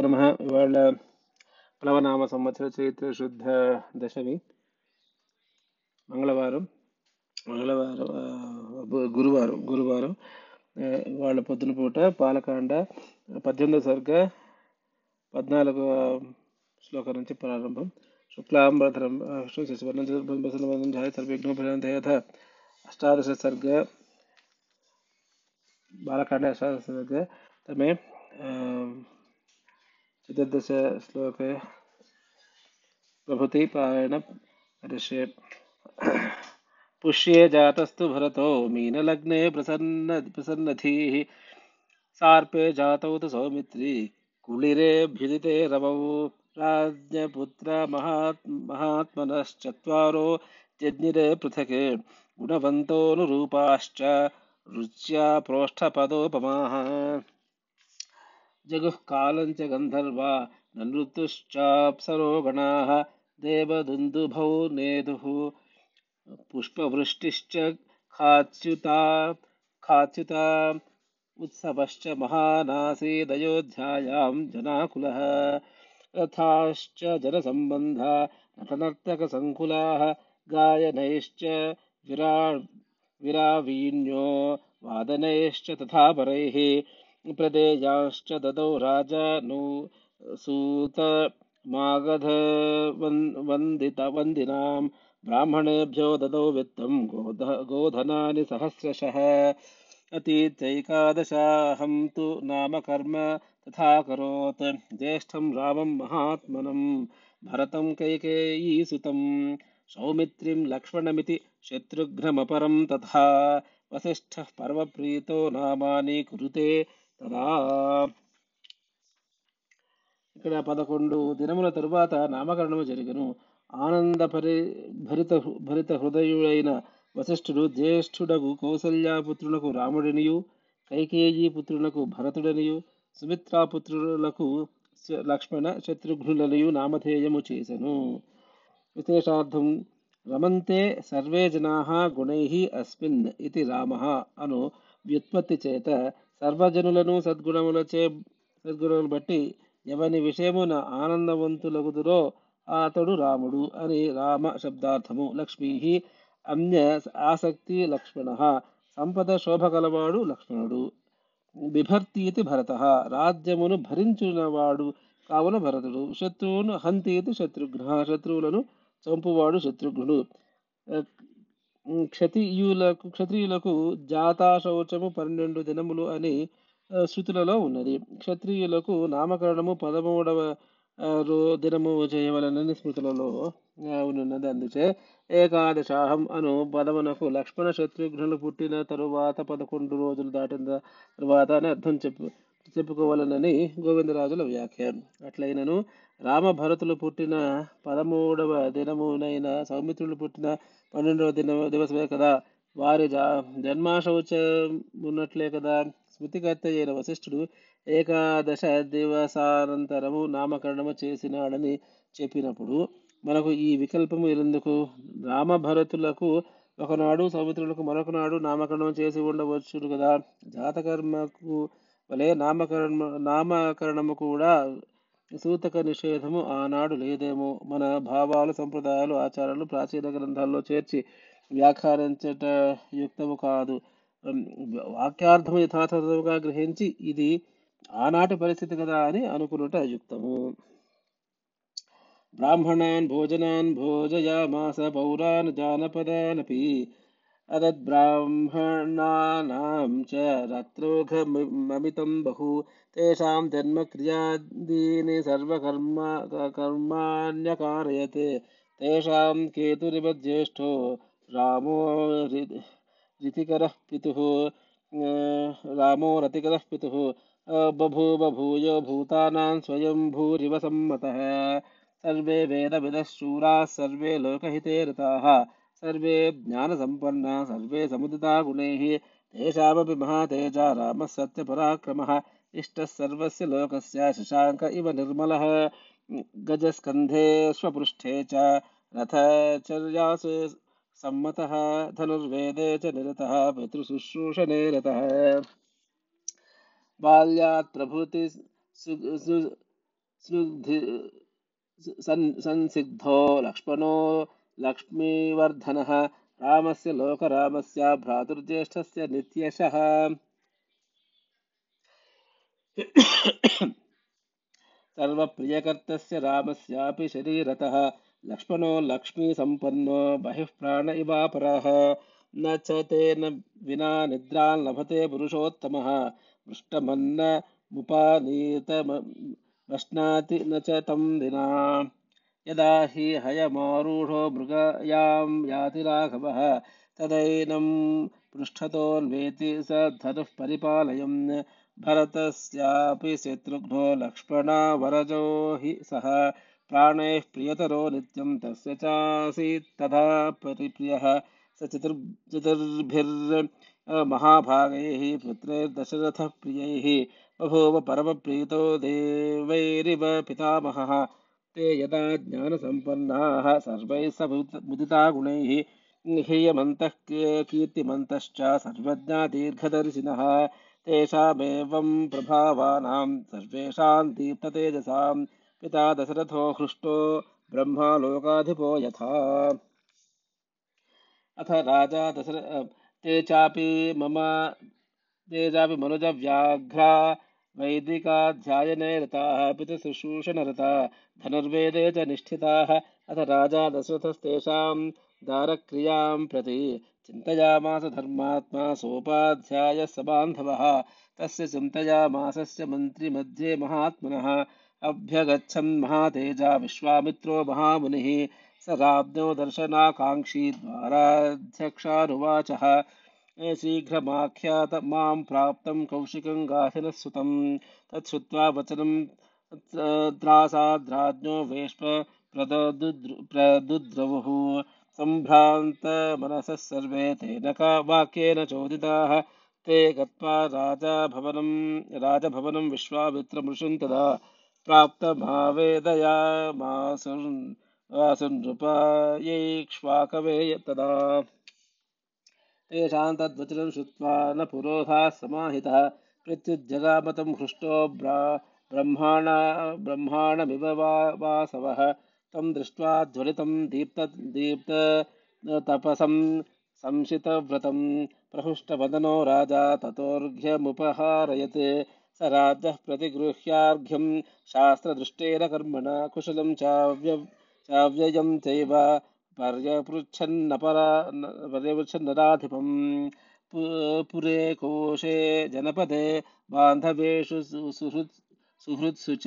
నమ ఇవాళ ప్లవనామ సంవత్సర చైత్ర శుద్ధ దశమి మంగళవారం మంగళవారం గురువారం గురువారం వాళ్ళ పొద్దున పూట పాలకాండ పద్దెనిమిదో సర్గ పద్నాలుగు శ్లోకం నుంచి ప్రారంభం. శుక్లాంబరం విష్ణు అష్టాదశ సర్గ బాలకాండ అష్టాదశ సర్గ తమే चतुर्दश श्लोके प्रभृति पारायण ऋषे। पुष्ये जातस्तु भरतो, मीनलग्ने प्रसन्न, प्रसन्नधीः। सार्पे जातौ तु सौमित्री कुളിरेऽभ्युदिते रवौ राज्ञपुत्र महात्, महात्मनश्चत्वारो जज्ञिरे पृथक्। गुणवन्तोऽनुरूपाश्च, रुच्या प्रोष्ठपदोपमाः। जगुः कालञ्च गन्धर्वा ननृतुश्चाप्सरो गणाः देवदुन्दुभौ नेदुः। पुष्पवृष्टिश्च खाच्युता खाच्युता, उत्सवश्च महानासीदयोध्यायां जनाकुलः। रथाश्च जनसम्बन्धा, नटनर्तकसङ्कुलाः, गायनैश्च विरा, विरावीण्यो, वादनैश्च तथा परैः प्रदेयाश्च ददौ राजा नु सूत मागधवन्दिनां ब्राह्मणेभ्यो ददौ वित्तं गोध, गोधनानि सहस्रशः। अतीत्यैकादशाहं तु नाम कर्म तथाकरोत्। ज्येष्ठं रामं महात्मनं। भरतं कैकेयीसुतं सौमित्रीं लक्ष्मणमिति शत्रुघ्नमपरं तथा। वसिष्ठः पर्वप्रीतो नामानि कुरुते। తదా ఇక్కడ పదకొండు దినముల తరువాత నామకరణము జరిగను. ఆనంద పరి భరిత భరిత హృదయుడైన వశిష్ఠుడు జ్యేష్ఠుడగు కౌసల్యాపుత్రులకు రాముడనియు కైకేయీ పుత్రులకు భరతుడనియు సుమిత్రాపుత్రులకు లక్ష్మణ శత్రుఘ్నులనియు నామధేయము చేసెను. విశేషార్థం రమంతే సర్వే జనా గుణై అస్మిన్ ఇది రామः అను వ్యుత్పత్తి చేత సర్వజనులను సద్గుణములచే సద్గుణములు బట్టి ఎవని విషయమున ఆనందవంతులగుదురో అతడు రాముడు అని రామ శబ్దార్థము. లక్ష్మీ అన్య ఆసక్తి లక్ష్మణ. సంపద శోభ కలవాడు లక్ష్మణుడు. ఇది భరత. రాజ్యమును భరించునవాడు కావున భరతుడు. శత్రువును హంతి ఇది శత్రుఘ్న. శత్రువులను చంపువాడు శత్రుఘ్నుడు. క్షత్రియులకు క్షత్రియులకు జాతాశౌచము పన్నెండు దినములు అని శృతులలో ఉన్నది. క్షత్రియులకు నామకరణము పదమూడవ రో దినము చేయవలనని స్మృతులలో ఉన్నది. అందుచే ఏకాదశాహం అను పదమునకు లక్ష్మణ శత్రుఘ్నులు పుట్టిన తరువాత పదకొండు రోజులు దాటిన తరువాత అని అర్థం చెప్పు చెప్పుకోవాలనని గోవిందరాజుల వ్యాఖ్య. అట్లయినను రామ భరతులు పుట్టిన పదమూడవ దినమునైన సౌమిత్రులు పుట్టిన పన్నెండవ దిన దివసమే కదా. వారి జా ఉన్నట్లే కదా. స్మృతికర్త అయిన వశిష్ఠుడు ఏకాదశ దివసానంతరము నామకరణము చేసినాడని చెప్పినప్పుడు మనకు ఈ వికల్పము ఎందుకు? రామభరతులకు ఒకనాడు సౌమిత్రులకు మరొకనాడు నామకరణం చేసి ఉండవచ్చు కదా. జాతకర్మకు వలె నామకరణ నామకరణము కూడా సూతక నిషేధము ఆనాడు లేదేమో. మన భావాలు సంప్రదాయాలు ఆచారాలు ప్రాచీన గ్రంథాల్లో చేర్చి వ్యాఖ్యానించట యుక్తము కాదు. వాక్యార్థం యథాతథముగా గ్రహించి ఇది ఆనాటి పరిస్థితి కదా అని అనుకున్నట యుక్తము. బ్రాహ్మణాన్ భోజనాన్ భోజయామాస పౌరాన్ జానపదానపి అదద్బ్రాహ్మణానాం చ రాత్రోఘమమితం బహు तेषां जन्मक्रियादीनि सर्वकर्म कर्माण्यकारयत्। तेषां केतुरिवज्येष्ठो रामो ऋतिकरः पितुः रामो रतिकरः पितुः। बभूव भूयो भूतानां स्वयं भूरिव सम्मतः सर्वे वेदविदः शूराः, सर्वे लोकहिते रताः सर्वे ज्ञानसम्पन्ना, सर्वे समुदिता गुणैः। तेषामपि महातेजा रामः सत्यपराक्रमः। इष्टः सर्वस्य लोकस्य शशाङ्क इव निर्मलः। गजस्कन्धे स्वपृष्ठे च रथचर्यासु सम्मतः, धनुर्वेदे च निरतः, पितृशुश्रूषणे रतः। बाल्यात् प्रभृति संसिद्धो लक्ष्मणो लक्ष्मीवर्धनः, रामस्य लोकरामस्य भ्रातुर्ज्येष्ठस्य नित्यशः। सर्वप्रियकर्तस्य रामस्यापि शरीरतः। लक्ष्मणो लक्ष्मीसम्पन्नो बहिः प्राण इवापरः। न च तेन विना निद्रां लभते पुरुषोत्तमः। मृष्टमन्नमुपानीतमश्नाति न च तं विना। यदा हि हयमारूढो मृगयां याति राघवः, तदैनं पृष्ठतोऽन्वेति स धनुः परिपालयन्। भरतस्यापि शत्रुघ्नो लक्ष्मणावरजो हि सः प्राणैः प्रियतरो नित्यं तस्य चासीत् तथा परिप्रियः स चतुर् चतुर्भिर्महाभागैः पुत्रैर्दशरथः प्रियैः बभूव परमप्रीतो देवैरिव पितामहः ते यदा ज्ञानसम्पन्नाः सर्वैः स मुदिता गुणैः ह्रियमन्तः कीर्तिमन्तश्च सर्वज्ञा दीर्घदर्शिनः तेषामेवं प्रभावानां सर्वेषां दीप्ततेजसां पिता दशरथो हृष्टो ब्रह्मा लोकाधिपो यथा। अथ राजा दशर ते चापि मम, ते चापि मनुजव्याघ्रा वैदिकाध्यायने रताः पितुशुश्रूषणरता, धनुर्वेदे च निष्ठिताः। अथ राजा दशरथस्तेषां दारक्रियाँ प्रति चिन्तयामास धर्मात्मा सोपाध्यायः स बान्धवः। तस्य चिन्तयामासस्य मन्त्रिमध्ये महात्मनः। अभ्यगच्छन् महातेजा विश्वामित्रो महामुनिः। स राज्ञो दर्शनाकाङ्क्षी द्वाराध्यक्षानुवाचः। शीघ्रमाख्यात माँ प्राप्तं कौशिकं गाहिनः सुतं तच्छ्रुत्वा वचनं त्रासाद्राज्ञो वेश्म प्रदुद्रवुः। सम्भ्रान्तमनसः सर्वे तेन का वाक्येन चोदिताः। ते गत्वा राजाभवनं राजभवनं तदा प्राप्तमावेदयामासुनृपायैक्ष्वाकवे तदा। तेषां तद्वचनं श्रुत्वा न पुरोधाः समाहितः। प्रत्युज्जगामतं हृष्टो ब्रह्माण ब्रह्माणमिव वासवः। तं दृष्ट्वा ज्वलितं दीप्त दीप्त तपसं संशितव्रतं प्रहृष्टवदनो राजा ततोऽर्घ्यमुपहारयत् स राज्यः प्रतिगृह्यार्घ्यं शास्त्रदृष्टेन कर्मणा कुशलं चाव्य चाव्ययं चैव पर्यपृच्छन्नपरा पर्यपृच्छन्नराधिपम् पुरे कोशे जनपदे बान्धवेषु सुहृत्, सुहृत्सु च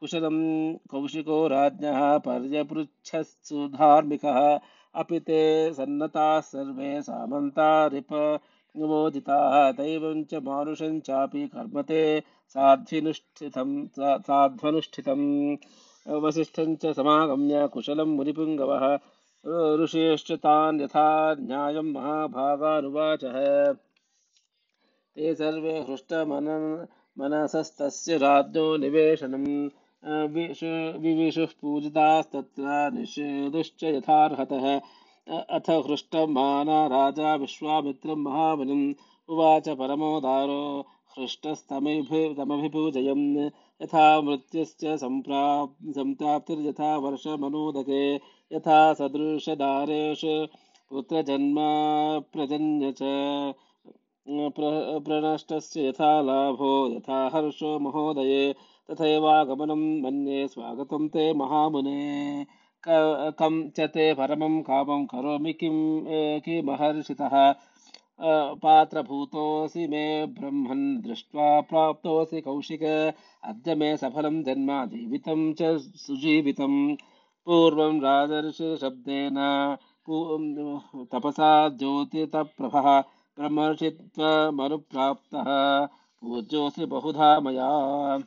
कुशलं कौशिको राज्ञः पर्यपृच्छत्सु धार्मिकः। अपि ते सन्नताः सर्वे सामन्तारिपमोदिताः दैवं च मानुषं चापि कर्म ते साध्विनुष्ठितं साध्वनुष्ठितं। वसिष्ठं च समागम्य कुशलं मुनिपुङ्गवः। ऋषेश्च तान् यथा न्यायं महाभागानुवाचः। ते सर्वे हृष्टमनन् मनसस्तस्य राज्ञो निवेशनम्। विविशुः पूजितास्तत्र निषेधुश्च यथार्हतः। अथ हृष्टमाना राजा विश्वामित्रं महामुनिम् उवाच परमोदारो हृष्टस्तमभिपूजयन् यथा मृत्युश्च सम्प्राप् सम्प्राप्तिर्यथा वर्षमनोदके। यथा सदृशदारेश पुत्रजन्म प्रजन्य च। प्रणष्टस्य यथा लाभो, यथा हर्षो महोदये। तथैवागमनं मन्ये, स्वागतं ते महामुने। कं च ते परमं कामं करोमि किं किमहर्षितः पात्रभूतोऽसि मे ब्रह्मन् दृष्ट्वा प्राप्तोऽसि कौशिक। अद्य मे सफलं जन्म, जीवितं च सुजीवितं। पूर्वं राजर्षिशब्देन तपसा ज्योतितप्रभः। पूज्योऽसि बहुधा मया।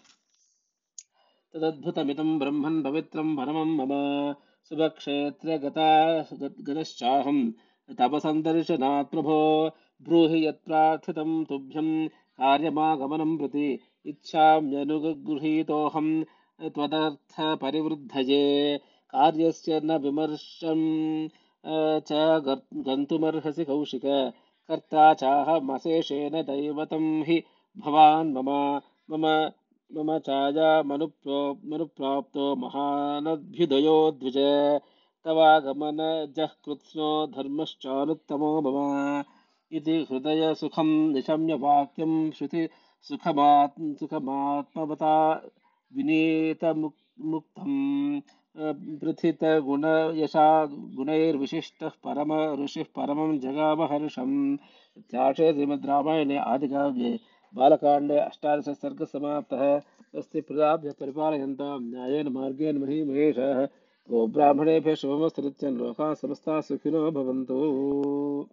तदद्भुतमिदं ब्रह्मन् पवित्रं परमं मम। शुभक्षेत्रगता गतश्चाहं। तपसन्दर्शनात् प्रभो। ब्रूहि यत्प्रार्थितं तुभ्यं कार्यमागमनं प्रति इच्छाम्यनुगृहीतोऽहं त्वदर्थपरिवृद्धये। कार्यस्य न विमर्शं च गन्तुमर्हसि कौशिक। कर्ता चाहमशेषेण दैवतं हि। भवान् मम मम मम मनुप्रो मनुप्राप्तो महानद्भ्युदयो द्विज तवागमनजः कृत्स्नो धर्मश्चानुत्तमो मम। इति हृदयसुखं निशम्य वाक्यं श्रुति सुखमात् सुखमात्मवता विनीतमुक्तं प्रथितगुणयशा गुणैर्विशिष्टः परम ऋषिः परमं जगामहर्षम्। इत्यार्षे श्रीमद् रामायणे आदिकाव्ये बालकाण्डे अष्टादशसर्गसमाप्तः स्वस्ति प्रजाभ्यः परिपालयन्तां न्यायेन मार्गेण महीमहेशः। गो ब्राह्मणेभ्यः शुभमस्तु नित्यं लोकाः समस्ताः सुखिनो भवन्तु।